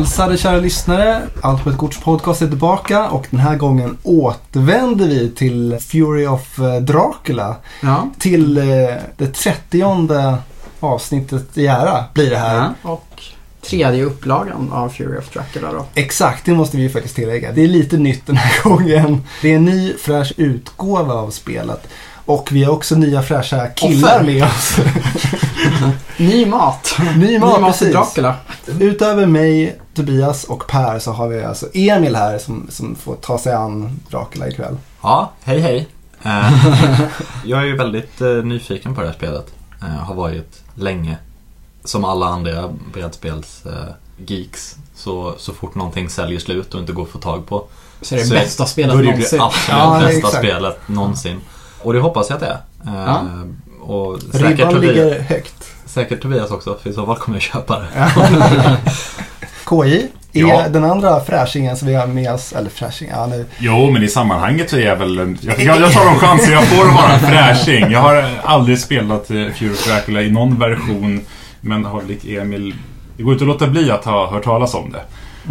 hälsade kära lyssnare. Allt på ett korts podcast är tillbaka och den här gången återvänder vi till Fury of eh, Dracula. Ja. Till eh, det trettionde avsnittet i ära blir det här. ja. Och tredje upplagan av Fury of Dracula då. Exakt, det måste vi ju faktiskt tillägga. Det är lite nytt den här gången. Det är en ny fräsch utgåva av spelet. Och vi har också nya fräscha killar Offer. med oss. Ny mat. Ny mat, Ny mat till precis. Dracula. Utöver mig, Tobias och Per så har vi alltså Emil här som, som får ta sig an Dracula ikväll. Ja, hej hej. Eh, jag är ju väldigt eh, nyfiken på det här spelet. Eh, har varit länge. Som alla andra brädspels-geeks. så, så fort någonting säljer slut och inte går att få tag på. Så det är Så det bästa Då spelet är det ju det någonsin. absolut Ja, det är bästa exakt. spelet någonsin. Och det hoppas jag att det är. Ja. Och säkert Ribban Tobias, ligger högt. Säkert Tobias också, för i så fall kommer jag köpa det. KJ är Ja. den andra fräschingen som vi har med oss. Eller fräsching, ja nu. Jo, men i sammanhanget så är jag väl... Jag, jag, jag tar de chanser jag får att vara en fräsching. Jag har aldrig spelat eh, Fury of Dracula i någon version. Men har lik Emil... Det går inte att låta bli att ha hört talas om det.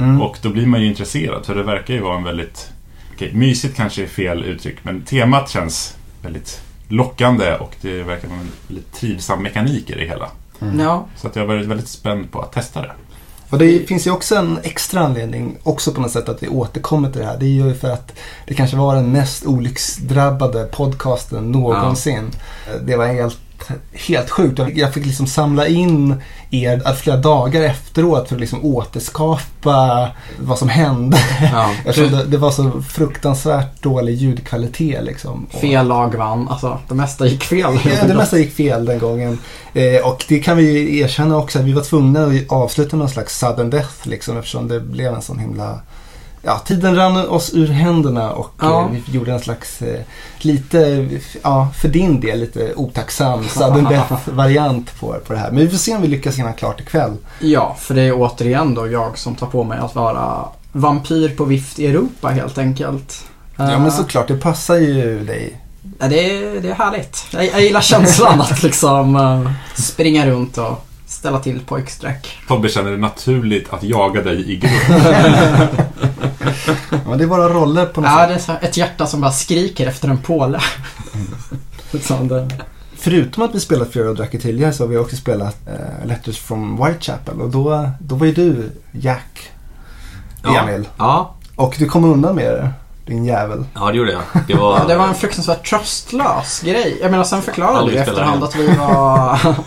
Mm. Och då blir man ju intresserad. För det verkar ju vara en väldigt... Okej, mysigt kanske är fel uttryck. Men temat känns väldigt lockande. Och det verkar vara en väldigt trivsam mekanik i det hela. Ja. Så att jag har varit väldigt spänd på att testa det. Och det finns ju också en extra anledning också på något sätt att vi återkommer till det här. Det är ju för att det kanske var den mest olycksdrabbade podcasten någonsin. Det var helt, helt sjukt. Jag- fick liksom samla in er flera dagar efteråt för att liksom återskapa vad som hände. ja. Det, det var så fruktansvärt dålig ljudkvalitet liksom. Fel lag vann. Alltså, det mesta gick fel. Ja, det mesta gick fel den gången. Eh, och det kan vi erkänna också att vi var tvungna att avsluta med någon slags sudden death liksom eftersom det blev en sån himla... Ja, tiden rann oss ur händerna och Ja. eh, vi gjorde en slags eh, lite, ja, för din del lite otacksam sudden death-variant på, på det här. Men vi får se om vi lyckas hinna klart ikväll. Ja, för det är återigen då jag som tar på mig att vara vampyr på vift i Europa helt enkelt. Ja, Eh, men såklart, det passar ju dig. Ja, det, är, det är härligt. Jag, jag gillar känslan att liksom eh, springa runt och ställa till pojksträck. Tobbe känner det naturligt att jaga dig i grupp. Ja, det är våra roller på något Ja, sätt. det är så, ett hjärta som bara skriker efter en påle. Förutom att vi spelat Fear of Dracula tidigare så har vi också spelat eh, Letters from Whitechapel och då, då var ju du Jack, Ja. Emil. Ja, Och du kom undan med det, din jävel. ja det gjorde jag. Det var, Ja, det var en fruktansvärt tröstlös grej. Jag menar, sen förklarade Aldrig du i spelat efterhand att vi var...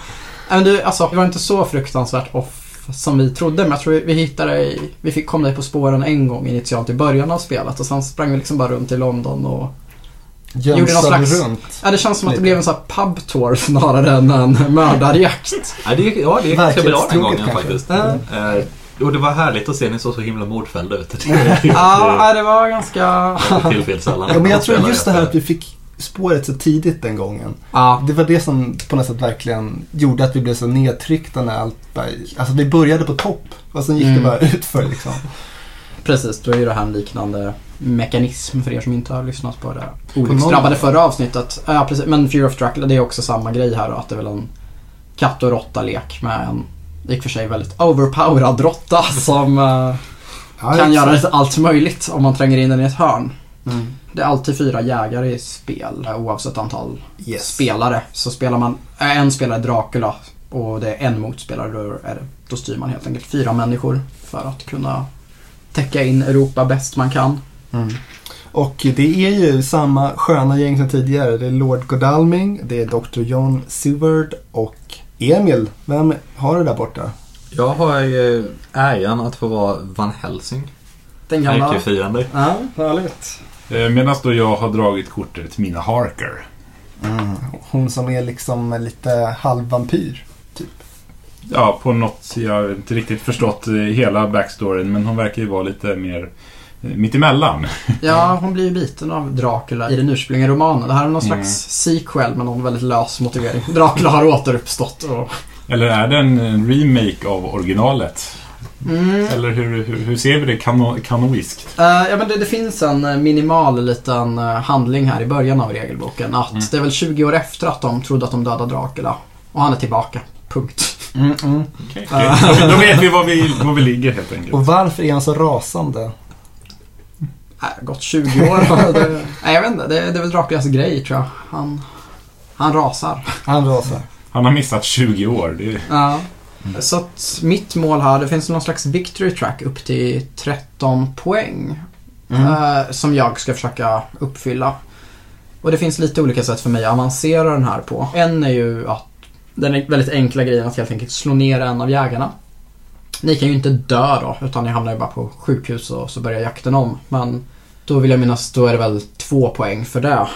Men du, alltså, vi var inte så fruktansvärt off som vi trodde, men jag tror vi hittade i, Vi fick kom dig på spåren en gång initialt i början av spelet och sen sprang vi liksom bara runt i London och... Gjorde någon Jönsade slags- runt. Ja, det känns som att det blev en sån här pub tour snarare än en mördarjakt. Ja, det ja, det gick ganska bra den gången kanske. faktiskt. Ja. Eh, och det var härligt att se ni så så himla mordfällda ut. Det Ja, det var ganska... tillfälligt sällan. Ja, men jag tror just det här att vi fick spåret så tidigt den gången. Ja, Det var det som på något sätt verkligen gjorde att vi blev så nedtryckta när allt bara, Alltså vi började på topp och sen gick Mm. det bara utför liksom. precis. Då är ju det här en liknande mekanism för er som inte har lyssnat på det olycksdrabbade förra avsnittet. Ja, precis. Men Fear of Dracula, det är också samma grej här då. Att det är väl en katt och råtta-lek med en, i och för sig väldigt overpowerad råtta som eh, Ja, kan göra allt möjligt om man tränger in den i ett hörn. Mm. Det är alltid fyra jägare i spel eh, oavsett antal Yes. spelare. Så spelar man äh, en spelare Dracula och det är en motspelare då, är det, då styr man helt enkelt fyra människor för att kunna täcka in Europa bäst man kan. Mm. Och det är ju samma sköna gäng som tidigare. Det är Lord Godalming, det är Dr. John Seward och Emil. Vem har du där borta? Jag har ju äran att få vara Van Helsing. Den gamla... Ärkefiende. Ja, härligt. Eh, Medan då jag har dragit kortet Mina Harker. Hon som är liksom lite halvvampyr. Ja, på något, jag har inte riktigt förstått eh, hela backstoryn men hon verkar ju vara lite mer eh, mittemellan. Ja, hon blir ju biten av Dracula i den ursprungliga romanen. Det här är någon Mm. slags sequel med någon väldigt lös motivering. Dracula har återuppstått och... Eller är det en remake av originalet? Mm. Eller hur, hur, hur ser vi det kano, kanoiskt? Eh, ja, men det, det finns en eh, minimal liten eh, handling här i början av regelboken. Att Mm. det är väl 20 år efter att de trodde att de dödade Dracula. Och han är tillbaka. Punkt. Mm, mm. Okej, okej. Då, då vet vi var vi, var vi ligger helt enkelt. Och varför är han så rasande? Nej, gått 20 år. det, nej, jag vet inte. Det, det är väl Draculas grej tror jag. Han, han rasar. Han rasar. Han har missat 20 år. Det är, Ja. Så att mitt mål här, det finns någon slags victory track upp till 13 poäng. Mm. eh, som jag ska försöka uppfylla. Och det finns lite olika sätt för mig att avancera den här på. En är ju att den är väldigt enkla grejen att helt enkelt slå ner en av jägarna. Ni kan ju inte dö då, utan ni hamnar ju bara på sjukhus och så börjar jakten om. Men då vill jag minnas, då är det väl två poäng för det.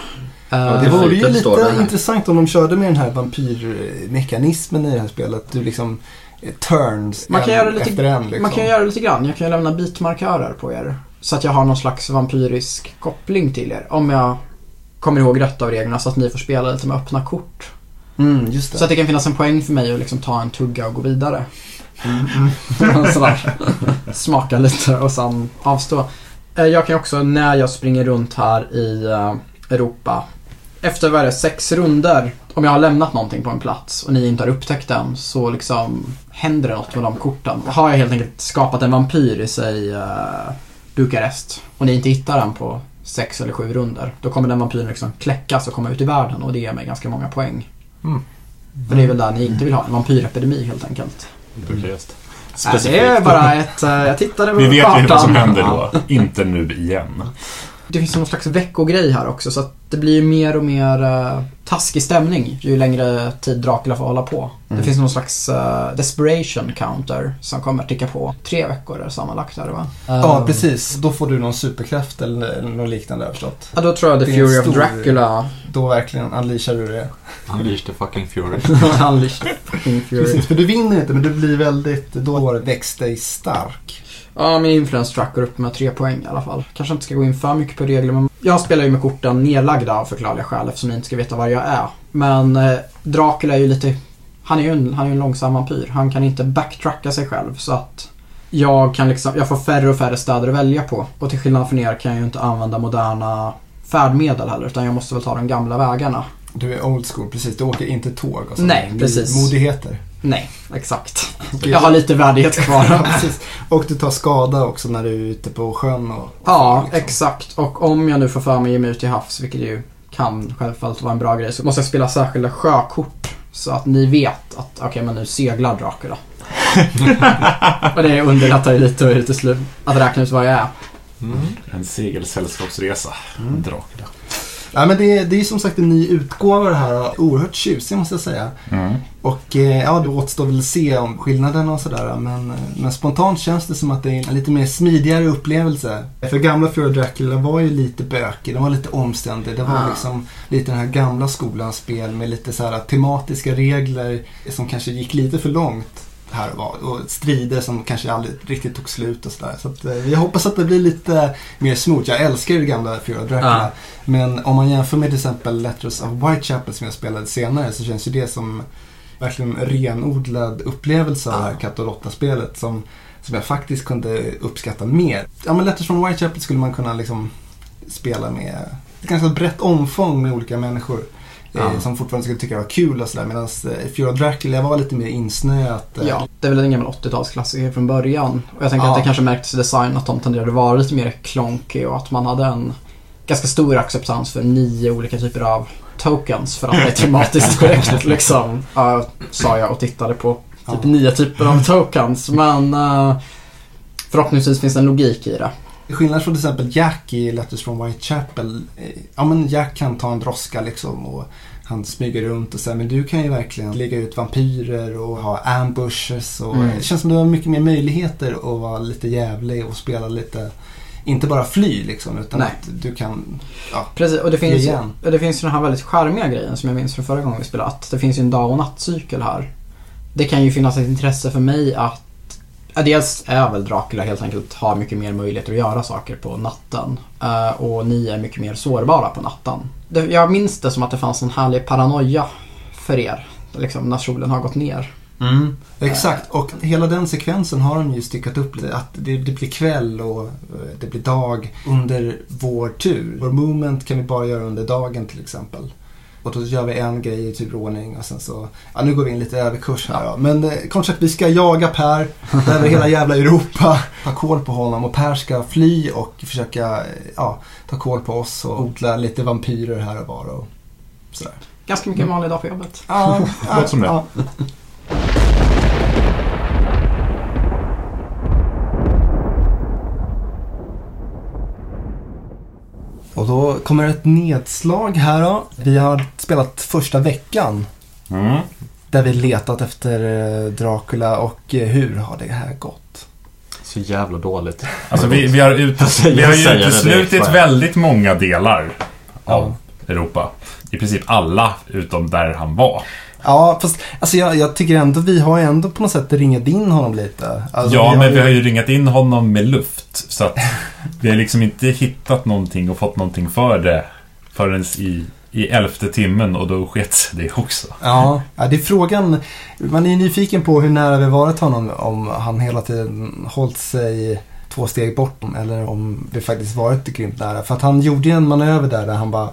Ja, Eh, det vore ju lite intressant om de körde med den här vampyrmekanismen i det här spelet. Du liksom eh, turns Man kan en göra lite- efter en. Liksom. Man kan göra lite grann. Jag kan ju lämna bitmarkörer på er. Så att jag har någon slags vampyrisk koppling till er. Om jag kommer ihåg rätt av reglerna så att ni får spela lite med öppna kort. Mm, just det. Så att det kan finnas en poäng för mig att liksom ta en tugga och gå vidare. Mm, Sådär. Smaka lite och sen avstå. Eh, Jag kan också när jag springer runt här i Europa. Efter vad är det, sex runder. Om jag har lämnat någonting på en plats och ni inte har upptäckt den så liksom händer det något med de korten. Har jag helt enkelt skapat en vampyr i sig uh, Bukarest och ni inte hittar den på sex eller sju runder. Då kommer den vampyren liksom kläckas och komma ut i världen och det ger mig ganska många poäng. Mm. För det är väl där ni inte vill ha, en vampyrepidemi helt enkelt. Bukarest. Nej, det är bara ett... eh, jag tittade på Vi vet kartan. ju vad som händer då. Inte nu igen. Det finns någon slags veckogrej här också så att det blir ju mer och mer uh, taskig stämning ju längre tid Dracula får hålla på. Mm. Det finns någon slags eh, desperation counter som kommer att ticka på. Tre veckor är sammanlagt här va? Ja, Eh, precis. Då får du någon superkraft eller eller något liknande förstått. Ja, då tror jag The Fury of stor- Dracula Då verkligen unleashar du det. Unleash the fucking fury. Unleashed the fucking Fury. Precis, för du vinner inte men du blir väldigt, då växt dig stark. Ja, min influence track går upp med tre poäng i alla fall. Kanske inte ska gå in för mycket på regler, men jag spelar ju med korten nedlagda av förklarliga skäl eftersom ni inte ska veta var jag är. Men eh, Dracula är ju lite... Han är ju en, han är en långsam vampyr. Han kan inte backtracka sig själv så att jag kan liksom, jag får färre och färre städer att välja på. Och till skillnad från er kan jag ju inte använda moderna färdmedel heller utan jag måste väl ta de gamla vägarna. Du är old school, precis. Du åker inte tåg och så. Nej, precis. Modigheter. Nej, exakt. Jag har lite värdighet kvar. precis. Och du tar skada också när du är ute på sjön och... Ja, liksom. exakt. Och om jag nu får för mig att ge mig ut till havs, vilket ju kan självfallet vara en bra grej, så måste jag spela särskilda sjökort. Så att ni vet att, okej men nu seglar Dracula. och det underlättar ju lite och är lite slut att räkna ut vad jag är. Mm. En segelsällskapsresa. Mm. Dracula. Ja, men det, det är som sagt en ny utgåva det här. Oerhört tjusig måste jag säga. Mm. Och eh, ja, det återstår väl att se om skillnaden och sådär. Men, eh, men spontant känns det som att det är en lite mer smidigare upplevelse. För gamla Fear Dracula var ju lite bökig, den var lite omständig. Det var liksom lite den här gamla skolans spel med lite så här tematiska regler som kanske gick lite för långt. Här och, var. och strider som kanske aldrig riktigt tog slut och sådär. Så att, eh, jag hoppas att det blir lite mer smooth. Jag älskar ju det gamla Fear Dracula. Ja. Men om man jämför med till exempel Letters of Whitechapel som jag spelade senare så känns ju det som verkligen renodlad upplevelse av det här katt och råtta-spelet som, som jag faktiskt kunde uppskatta mer. Ja men Letters from Whitechapel skulle man kunna liksom spela med ett ganska brett omfång med olika människor. Ja. Eh, som fortfarande skulle tycka var kul och sådär. Medan eh, Fear of Dracula var lite mer insnöat. eh, Ja, det är väl en gammal 80-talsklassiker från början. Och jag tänker Ja. att det kanske märktes i design att de tenderade att vara lite mer klonky och att man hade en ganska stor acceptans för nio olika typer av tokens för att det är tematiskt korrekt liksom. Ja, sa jag och tittade på typ Ja. nio typer av tokens. Men eh, förhoppningsvis finns det en logik i det. Skillnad från till exempel Jack i Letters from Whitechapel. eh, Ja men Jack kan ta en droska liksom och han smyger runt och så här, Men du kan ju verkligen lägga ut vampyrer och ha ambushes. Och Mm. Det känns som du har mycket mer möjligheter att vara lite jävlig och spela lite inte bara fly liksom utan Nej. att du kan Precis, och det finns, Igen. och det finns ju den här väldigt charmiga grejen som jag minns från förra gången vi spelade. Att det finns ju en dag och nattcykel här. Det kan ju finnas ett intresse för mig att Ja, dels är väl Dracula helt enkelt har mycket mer möjligheter att göra saker på natten. Eh, och ni är mycket mer sårbara på natten. Det, jag minns det som att det fanns en härlig paranoia för er. Liksom när solen har gått ner. Mm, exakt, och hela den sekvensen har de ju styckat upp lite. Att det, det blir kväll och eh, det blir dag under vår tur. Vår moment kan vi bara göra under dagen till exempel. Och då gör vi en grej i turordning och sen så, ja nu går vi in lite överkurs här då. Men eh, kort sagt, vi ska jaga Per över hela jävla Europa. Ta koll på honom och Per ska fly och försöka, eh, ja, ta koll på oss och odla lite vampyrer här och var och sådär. Ganska mycket en vanlig dag på jobbet. Ja, Låter som det. ja. Och då kommer ett nedslag här då. Vi har spelat första veckan Mm. där vi letat efter eh, Dracula och eh, hur har det här gått? Så jävla dåligt. Alltså vi, vi har, ut, säger- vi har ju uteslutit väldigt många delar av Europa. I princip alla utom där han var. Ja, fast alltså jag, jag tycker ändå vi har ju ändå på något sätt ringat in honom lite. Alltså, ja, vi men vi har ju ringat in honom med luft. Så att vi har liksom inte hittat någonting och fått någonting för det förrän i, i elfte timmen och då sket sig det också. Ja, ja, det är frågan. Man är ju nyfiken på hur nära vi varit honom. Om han hela tiden hållit sig två steg bort eller om vi faktiskt varit grymt nära. För att han gjorde ju en manöver där, där han bara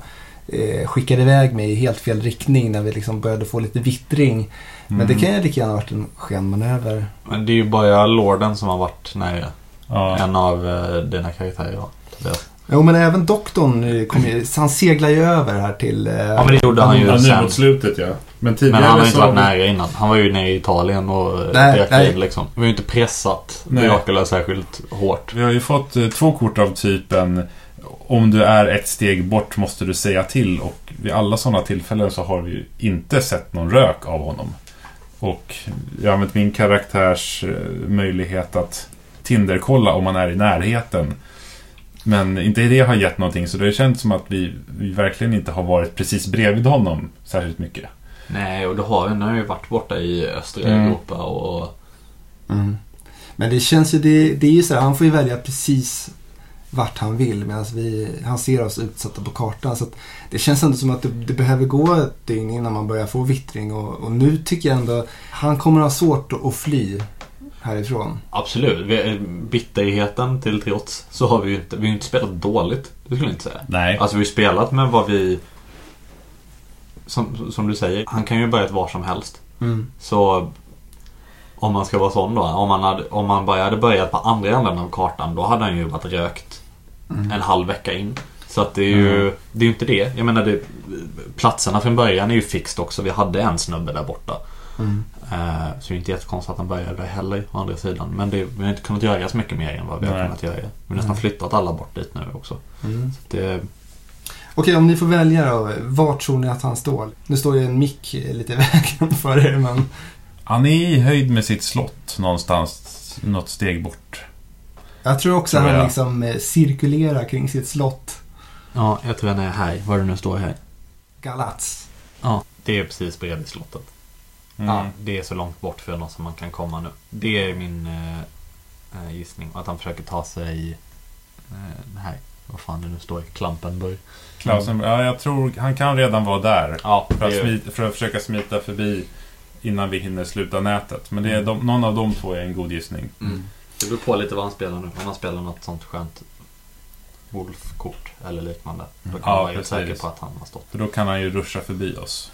eh, skickade iväg mig i helt fel riktning när vi liksom började få lite vittring. Men det kan ju lika gärna ha varit en skenmanöver. Men det är ju bara Lorden som har varit nära. Ja. En av eh, dina karaktärer. Tobias. Jo, men även doktorn, eh, kom ju, han seglar ju över här till... Eh, Ja men det gjorde han ju Ja, nu sen. mot slutet ja. Men tidigare Men han har ju så inte varit nära innan. Han var ju nere i Italien och Nej, nej, nej. in liksom. Vi har ju inte pressat Nej. Dracula särskilt hårt. Vi har ju fått eh, två kort av typen om du är ett steg bort måste du säga till och vid alla sådana tillfällen så har vi ju inte sett någon rök av honom. Och jag har använt min karaktärs eh, möjlighet att Tinderkolla om man är i närheten. Men inte det har gett någonting så det har känts som att vi, vi verkligen inte har varit precis bredvid honom särskilt mycket. Nej, och det har. Nu har ju varit borta i östra Mm. Europa och... Mm. Men det känns ju, det, det är ju så här, han får ju välja precis vart han vill medan vi, han ser oss utsatta på kartan. Så att det känns ändå som att det, det behöver gå ett dygn innan man börjar få vittring. Och, och nu tycker jag ändå, han kommer ha svårt att, att fly härifrån. Absolut. Vi, bitterheten till trots så har vi ju inte, vi inte spelat dåligt. Det skulle jag inte säga. Nej. Alltså vi har spelat med vad vi... Som, som du säger, han kan ju börjat var som helst. Så om man ska vara sån då. Om man, hade, om man bara hade börjat på andra änden av kartan då hade han ju varit rökt Mm. en halv vecka in. Så att det är ju det är ju inte det. Jag menar det, platserna från början är ju fixed också. Vi hade en snubbe där borta. Mm. Eh, så det är inte jättekonstigt att han började där heller å andra sidan. Men det, vi har inte kunnat göra så mycket mer än vad vi har Nej. kunnat göra. Vi har nästan Mm. flyttat alla bort dit nu också. Mm. Så det, Okej, om ni får välja då. Vart tror ni att han står? Nu står ju en mick lite i vägen för er, men... Han är i höjd med sitt slott någonstans något steg bort. Jag tror också Tror att han liksom eh, cirkulerar kring sitt slott. ja, jag tror han är här. Var det nu står här. Galats. Ja, det är precis bredvid slottet. Mm. Ja, det är så långt bort för något som man kan komma nu. Det är min eh, eh, gissning. Att han försöker ta sig eh, här. Vad fan det nu står. Klampenburg. Klausen, ja, jag tror han kan redan vara där. Ja, För att, smita, för att försöka smita förbi innan vi hinner sluta nätet. Men det är de, någon av de två är en god gissning. Mm. Det beror på lite vad han spelar nu. Om han spelar något sånt skönt Wolf-kort eller liknande. Då kan Ja, man vara helt precis. säker på att han har stått. För då kan han ju ruscha förbi oss.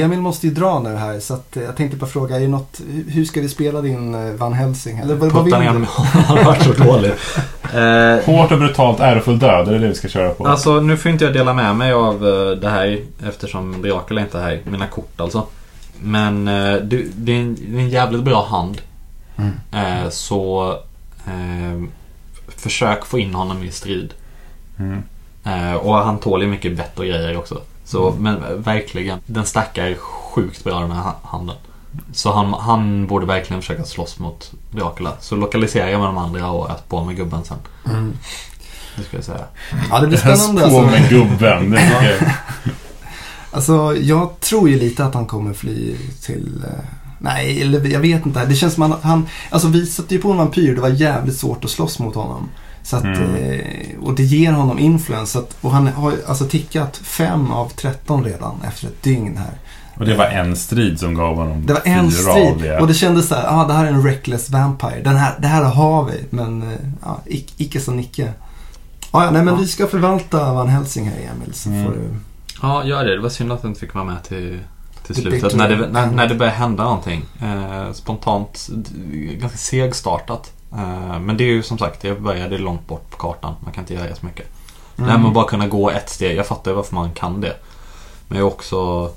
Emil måste ju dra nu här så att, eh, jag tänkte bara fråga, är det något, hur ska vi spela din eh, Van Helsing? Eller vad, vad vill du? Han har varit så dålig. Eh, Hårt och brutalt ärofull död, är det det vi ska köra på? Alltså nu får inte jag dela med mig av det här eftersom Dracula inte är här. Mina kort alltså. Men eh, du, det, är en, det är en jävligt bra hand. Mm. Eh, så eh, försök få in honom i strid. Mm. Och han tål ju mycket och grejer också. Så, Mm. Men verkligen, den stackar sjukt bra den här ha- handen. Så han, han borde verkligen försöka slåss mot Dracula. Så lokalisera med de andra och ät på med gubben sen. Mm. Det ska jag säga. Ja, det blir spännande på alltså. med gubben. Det jag. Alltså, jag tror ju lite att han kommer fly till... eh, Nej, eller jag vet inte. Det känns som att han... Alltså vi satte ju på en vampyr. Det var jävligt svårt att slåss mot honom. Så att, Mm. eh, och det ger honom influens. Och han har ju alltså tickat 5 av 13 redan efter ett dygn här. Och det var en strid som gav honom Det var en strid det. och det kändes så här, ah, det här är en reckless vampire. Den här, det här har vi, men eh, ja, ic- icke så nicke. Ah, ja, nej, men Ja. vi ska förvalta Van Helsing här Emil, så Mm. får du... Ja, gör det. Det var synd att du inte fick vara med till, till slutet. När det, när, när det började hända någonting. Eh, spontant, ganska segstartat. Eh, men det är ju som sagt, det började långt bort på kartan. Man kan inte göra så mycket. Mm. Med att bara kunna gå ett steg. Jag fattar ju varför man kan det. Men jag har också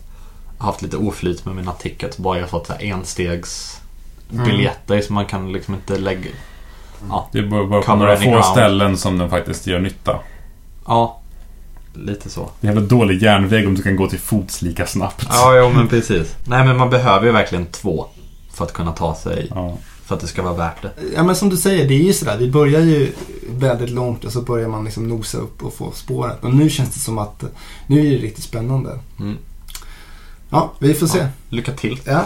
haft lite oflyt med mina tickets. Bara jag har fått så här enstegs biljetter som man kan liksom inte lägga... Ja, Det är bara, på några få ground. ställen som den faktiskt gör nytta. ja lite så. Det är jävla dålig järnväg om du kan gå till fots lika snabbt. Ja, jo men precis. Nej men man behöver ju verkligen två. För att kunna ta sig, Ja. För att det ska vara värt det. Ja men som du säger, det är ju sådär. Vi börjar ju väldigt långt och så börjar man liksom nosa upp och få spåret. Men nu känns det som att nu är det riktigt spännande. Mm. Ja, vi får se. Ja. Lycka till. Ja.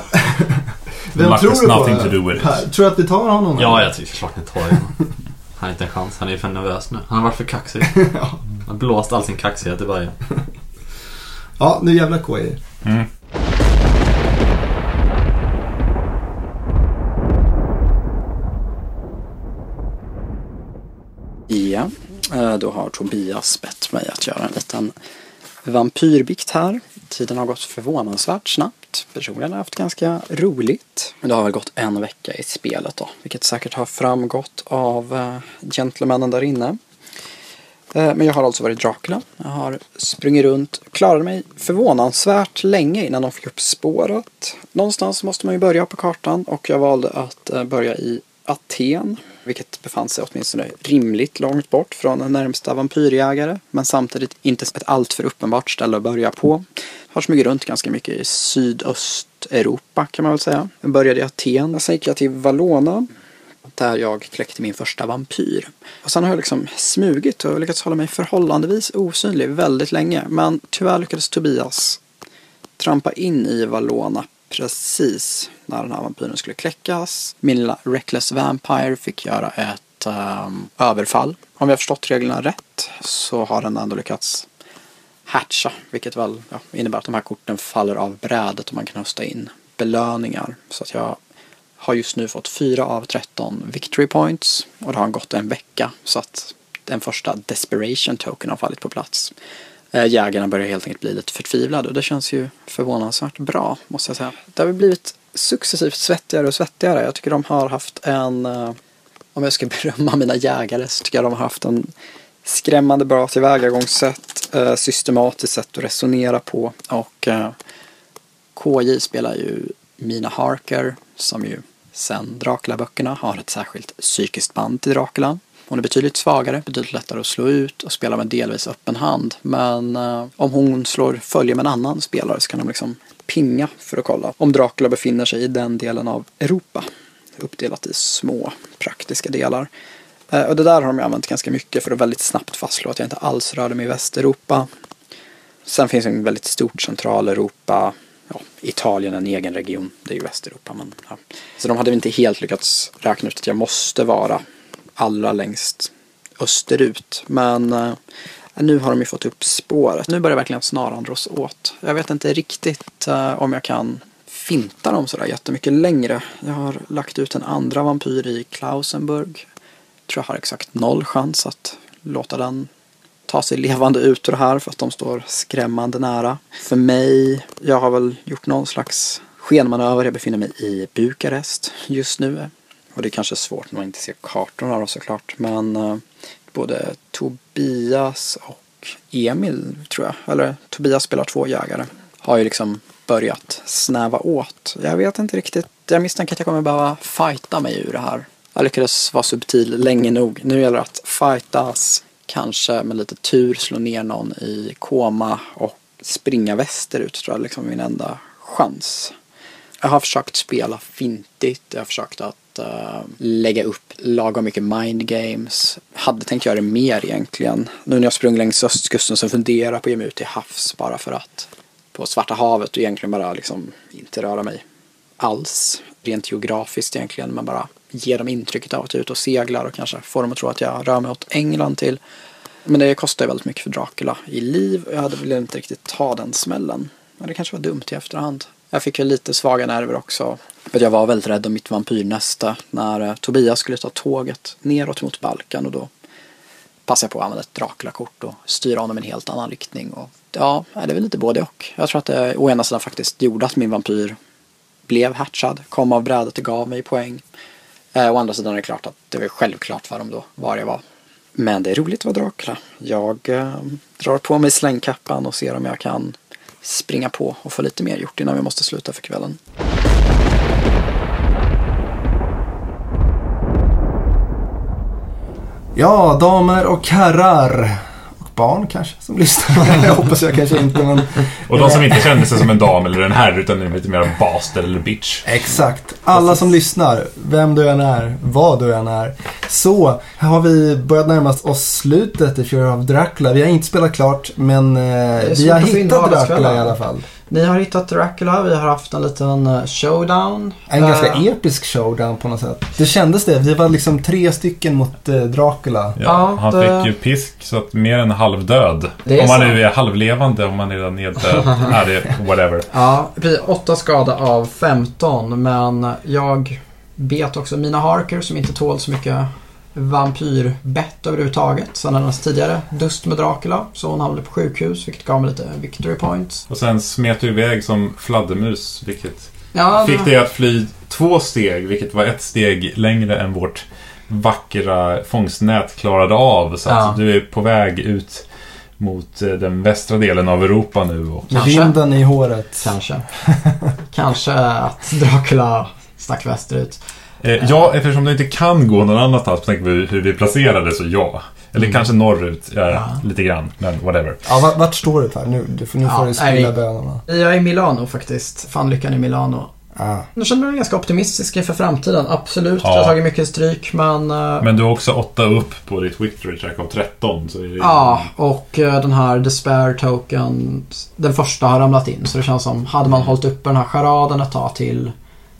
Luck has nothing to do with it. Tror du att vi tar honom? Ja, jag tycker klart ni tar det. Han har inte en chans. Han är ju för nervös nu. Han har varit för kaxig. Han har blåst all sin kaxighet i början. Ja, nu jävla KI. Mm. Ja, eh, då har Tobias bett mig att göra en liten vampyrbikt här. Tiden har gått förvånansvärt snabbt. Personligen har jag haft ganska roligt. Men det har väl gått en vecka i spelet då, vilket säkert har framgått av eh, gentlemännen gentlemannen där inne. Eh, men jag har alltså varit Dracula. Jag har sprungit runt, klarade mig förvånansvärt länge innan de fick upp spåret. Någonstans måste man ju börja på kartan och jag valde att börja i Aten. Vilket befann sig åtminstone rimligt långt bort från den närmsta vampyrjägare. Men samtidigt inte ett alltför uppenbart ställe att börja på. Har smugit runt ganska mycket i Sydösteuropa kan man väl säga. Jag började i Aten, sen gick jag till Valona där jag kläckte min första vampyr. Och sen har jag liksom smugit och lyckats hålla mig förhållandevis osynlig väldigt länge. Men tyvärr lyckades Tobias trampa in i Valona precis när den här vampyren skulle kläckas. Min lilla Reckless Vampire fick göra ett um, överfall. Om jag har förstått reglerna rätt så har den ändå lyckats hatcha, vilket väl ja, innebär att de här korten faller av brädet och man kan hösta in belöningar. Så att jag har just nu fått 4 av 13 victory points och det har gått en vecka så att den första desperation token har fallit på plats. Eh, Jägarna börjar helt enkelt bli lite förtvivlade och det känns ju förvånansvärt bra måste jag säga. Det har väl blivit successivt svettigare och svettigare. Jag tycker de har haft en, eh, om jag ska berömma mina jägare så tycker jag de har haft en skrämmande bra tillvägagångssätt, eh, systematiskt sätt att resonera på och eh, KJ spelar ju Mina Harker som ju sen Dracula-böckerna har ett särskilt psykiskt band till Dracula. Hon är betydligt svagare, betydligt lättare att slå ut och spela med delvis öppen hand. Men eh, om hon slår följe med en annan spelare så kan de liksom pinga för att kolla om Dracula befinner sig i den delen av Europa. Uppdelat i små praktiska delar. Eh, och det där har de använt ganska mycket för att väldigt snabbt fastslå att jag inte alls rörde mig i Västeuropa. Sen finns en väldigt stort Centraleuropa. Ja, Italien är en egen region. Det är ju Västeuropa. Men, ja. Så de hade inte helt lyckats räkna ut att jag måste vara allra längst österut. Men eh, nu har de ju fått upp spåret. Nu börjar verkligen snaran dras åt. Jag vet inte riktigt eh, om jag kan finta dem sådär jättemycket längre. Jag har lagt ut en andra vampyr i Klausenburg. Tror jag har exakt noll chans att låta den ta sig levande ut ur det här för att de står skrämmande nära. För mig, jag har väl gjort någon slags skenmanöver. Jag befinner mig i Bukarest just nu. Och det är kanske svårt när man inte ser kartorna då såklart. Men eh, både Tobias och Emil tror jag, eller Tobias spelar två jägare, har ju liksom börjat snäva åt. Jag vet inte riktigt. Jag misstänker att jag kommer behöva fighta mig ur det här. Jag lyckades vara subtil länge nog. Nu gäller det att fightas, kanske med lite tur slå ner någon i koma och springa västerut tror jag är liksom min enda chans. Jag har försökt spela fintigt, jag har försökt att eh, lägga upp lagom mycket mind games. Hade tänkt göra det mer egentligen. Nu när jag sprungit längs östkusten så funderar jag på att ge mig ut till havs bara för att på Svarta havet och egentligen bara liksom inte röra mig alls. Rent geografiskt egentligen, men bara ge dem intrycket av att jag är ute och seglar och kanske få dem att tro att jag rör mig åt England till. Men det kostar ju väldigt mycket för Dracula i liv och jag hade väl inte riktigt ta den smällen. Men det kanske var dumt i efterhand. Jag fick ju lite svaga nerver också. För jag var väldigt rädd om mitt vampyrnäste när eh, Tobias skulle ta tåget neråt mot Balkan och då passade jag på att använda ett Dracula-kort och styra honom i en helt annan riktning. Och, ja, det är väl lite både och. Jag tror att det å ena sidan faktiskt gjorde att min vampyr blev hatchad, kom av brädet och gav mig poäng. Eh, å andra sidan är det klart att det var självklart för dem då, var jag var. Men det är roligt att vara Dracula. Jag eh, drar på mig slängkappan och ser om jag kan springa på och få lite mer gjort innan vi måste sluta för kvällen. Ja, damer och herrar. Och barn kanske som lyssnar. jag hoppas jag kanske inte, men... Och de som inte känner sig som en dam eller en herre utan är lite mer bastard eller bitch. Exakt. Alla som lyssnar, vem du än är, vad du än är. Så har vi börjat närma oss slutet i Fury of Dracula. Vi har inte spelat klart, men eh, vi har hittat. Dracula i alla fall. Ni har hittat Dracula, vi har haft en liten eh, showdown. En ganska Eh, episk showdown på något sätt. Det kändes det. Vi var liksom tre stycken mot eh, Dracula. Ja, Ja, han det- fick ju pisk så att mer än halvdöd. Är om man nu är halvlevande, om man är redan neddöd. Nej, det är whatever. Ja, precis. 8 skada av 15. Men jag bet också mina Harker som inte tål så mycket vampyrbett överhuvudtaget. Sen hennes tidigare dust med Dracula. Så hon hamnade på sjukhus vilket gav mig lite victory points. Och sen smet du iväg som fladdermus, vilket Ja, fick det- dig att fly två steg, vilket var ett steg längre än vårt vackra fångstnät klarade av. Så Ja. att du är på väg ut mot eh, den västra delen av Europa nu. Och Kanske. vinden i håret. Kanske. Kanske att Dracula stack västerut. Eh, ja, eftersom du inte kan gå någon annanstans på tanke på hur hur vi placerade så ja. Eller Mm. kanske norrut, ja, Ja. lite grann. Men whatever. Ja, vart, vart står du Per? Nu, du, får- nu Ja, får du spilla vi- bönorna. Jag är i Milano faktiskt. Fan lyckan i Milano. Ah. Nu känner jag mig ganska optimistisk inför framtiden. Absolut, Ja. jag har tagit mycket stryk men... eh, Men du har också åtta upp på ditt victory track av 13. Så är det... Ja, och eh, den här despair token, den första har ramlat in. Så det känns som, hade man hållit uppe den här charaden ett tag till,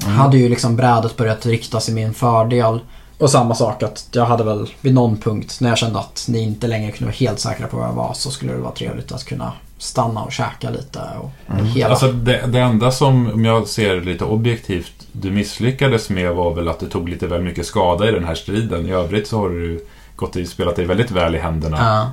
hade ju liksom brädet börjat riktas i min fördel. Och samma sak att jag hade väl vid någon punkt när jag kände att ni inte längre kunde vara helt säkra på var jag var så skulle det vara trevligt att kunna stanna och käka lite och hela. Alltså det, det enda som, om jag ser lite objektivt, du misslyckades med var väl att du tog lite väl mycket skada i den här striden. I övrigt så har du gått och spelat dig väldigt väl i händerna. Ja.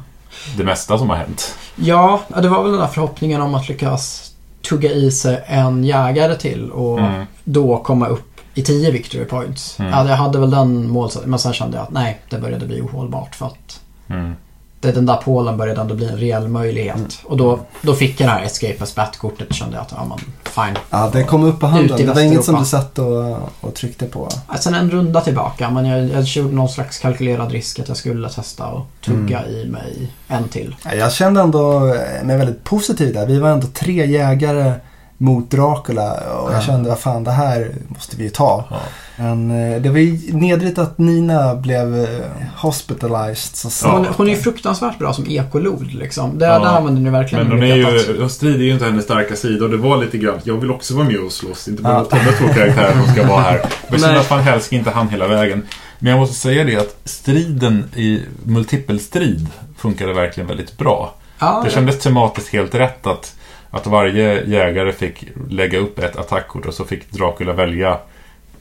Det mesta som har hänt. Ja, det var väl den där förhoppningen om att lyckas tugga i sig en jägare till och Mm. då komma upp i 10 victory points. Mm. Ja, jag hade väl den målsättningen, men sen kände jag att nej, det började bli ohållbart för att Mm. Det, den där pålen började ändå bli en reell möjlighet. Mm. Och då, då fick jag det här escape as bat-kortet och kände att ja, men fine. Ja, det kom upp på handen. Det var inget som du satt och, och tryckte på. Ja, Sen en runda tillbaka, men jag, jag gjorde någon slags kalkylerad risk att jag skulle testa och tugga Mm. i mig en till. Ja, Jag kände ändå mig väldigt positiv där. Vi var ändå tre jägare mot Dracula och jag Ja. kände vad fan det här måste vi ju ta. Ja. Men eh, det var ju nedrigt att Nina blev eh, hospitalized så Ja. snabbt. Hon, hon är ju fruktansvärt bra som ekolod liksom. Det, Ja. Där använder ni verkligen Men hon är ju, och strid är ju inte hennes starka sida och det var lite grann, jag vill också vara med och slåss. Inte bara Ja. de två karaktärer som ska vara här. Jag Nej. att Van Helsing inte hann hela vägen. Men jag måste säga det att striden i multipelstrid funkade verkligen väldigt bra. Ja, Det kändes tematiskt helt rätt att, att varje jägare fick lägga upp ett attackkort och så fick Dracula välja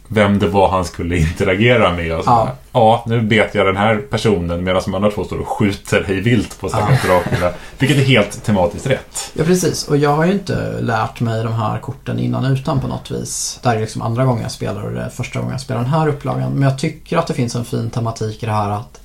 vem det var han skulle interagera med. Och så Ja. ja. ja, nu bet jag den här personen medan de andra två står och skjuter hej vilt på stackars Dracula. Vilket är helt tematiskt rätt. Ja, precis. Och jag har ju inte lärt mig de här korten innan utan på något vis. Det här är liksom andra gången jag spelar och det är första gången jag spelar den här upplagan. Men jag tycker att det finns en fin tematik i det här att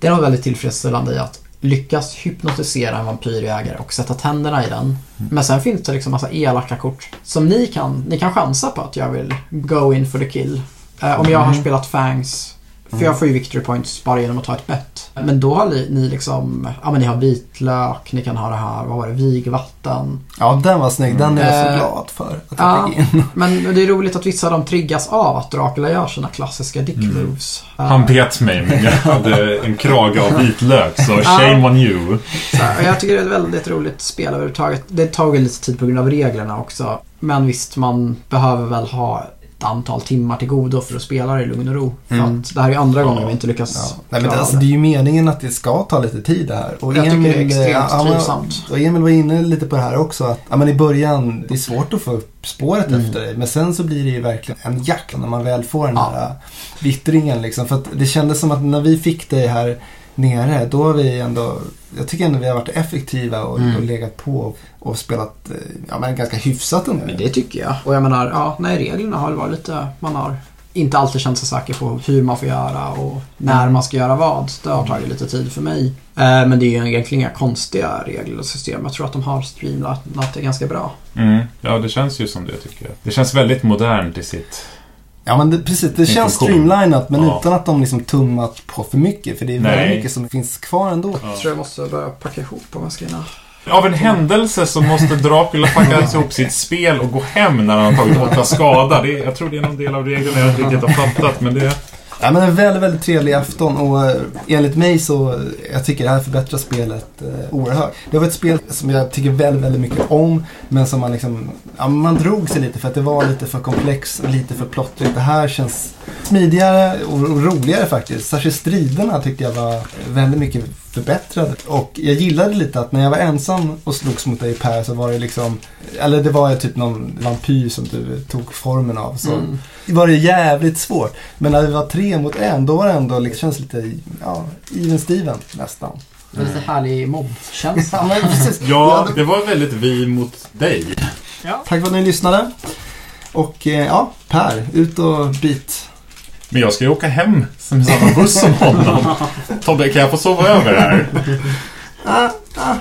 det är nog väldigt tillfredsställande i att lyckas hypnotisera en vampyrjägare och sätta tänderna i den. Men sen finns det liksom massa elaka kort som ni kan, ni kan chansa på att jag vill go in for the kill. Eh, om jag har spelat Fangs för jag får ju victory points bara genom att ta ett bett. Men då har ni, ni liksom, ja men ni har vitlök, ni kan ha det här, vad var det, vigvatten. Ja, den var snygg. Den är jag så Eh, glad för att ja. jag fick in. Men det är roligt att vissa av dem triggas av att Dracula gör sina klassiska dick Mm. moves. Eh, Han bet mig men jag hade en krage av vitlök så Ja. shame on you. så jag tycker det är ett väldigt roligt spel överhuvudtaget. Det tar lite tid på grund av reglerna också. Men visst, man behöver väl ha antal timmar till godo för att spela det i lugn och ro. Mm. det här är andra Ja. gången vi inte lyckas Ja. Nej, men det, klara alltså, det. det är ju meningen att det ska ta lite tid det här. Och Jag tycker det är Emil, eh, extremt ja, trivsamt. Och Emil var inne lite på det här också. Att ja, men i början, det är svårt att få upp spåret Mm. efter dig. Men sen så blir det ju verkligen en jakt när man väl får den Ja. här äh, vittringen. Liksom. För att det kändes som att när vi fick dig här nere, då har vi ändå, jag tycker ändå vi har varit effektiva och, Mm. och legat på och, spelat eh, ja, men ganska hyfsat ändå. Men det tycker jag. Och jag menar, ja, nej, reglerna har varit lite, man har inte alltid känt sig säker på hur man får göra och när man ska göra vad. Det har tagit lite tid för mig. Eh, Men det är ju egentligen inga konstiga regler och system. Jag tror att de har streamlat det ganska bra. Mm. Ja, det känns ju som det tycker jag. Det känns väldigt modernt i sitt... Ja men det, precis, det känns funktion. streamlinat men Ja. utan att de liksom tummat på för mycket. För det är Nej. väldigt mycket som finns kvar ändå. Ja. Jag tror jag måste börja packa ihop på väskorna. Av en händelse så måste Dracula packa ihop sitt spel och gå hem när han har tagit åtta skada. Det är, jag tror det är någon del av reglerna jag inte riktigt har fattat, men det... Ja, men en väldigt, väldigt trevlig afton och eh, enligt mig så, jag tycker det här förbättrar spelet eh, oerhört. Det var ett spel som jag tycker väldigt, väldigt mycket om, men som man liksom, ja, man drog sig lite för att det var lite för komplext och lite för plottrigt. Det här känns smidigare och, och roligare faktiskt. Särskilt striderna tyckte jag var väldigt mycket förbättrade. Och jag gillade lite att när jag var ensam och slogs mot dig Per så var det liksom, eller det var typ någon vampyr som du tog formen av. Så Mm. var det jävligt svårt. Men när vi var tre mot en, då var det ändå liksom, känns lite, ja, even Steven nästan. Det är lite härlig mobbkänsla. Ja, precis. Ja, det var väldigt vi mot dig. Tack för att ni lyssnade. Och eh, ja, Per, ut och bit. Men jag ska ju åka hem med samma buss som honom. Tobbe, kan jag få sova över här? Ah,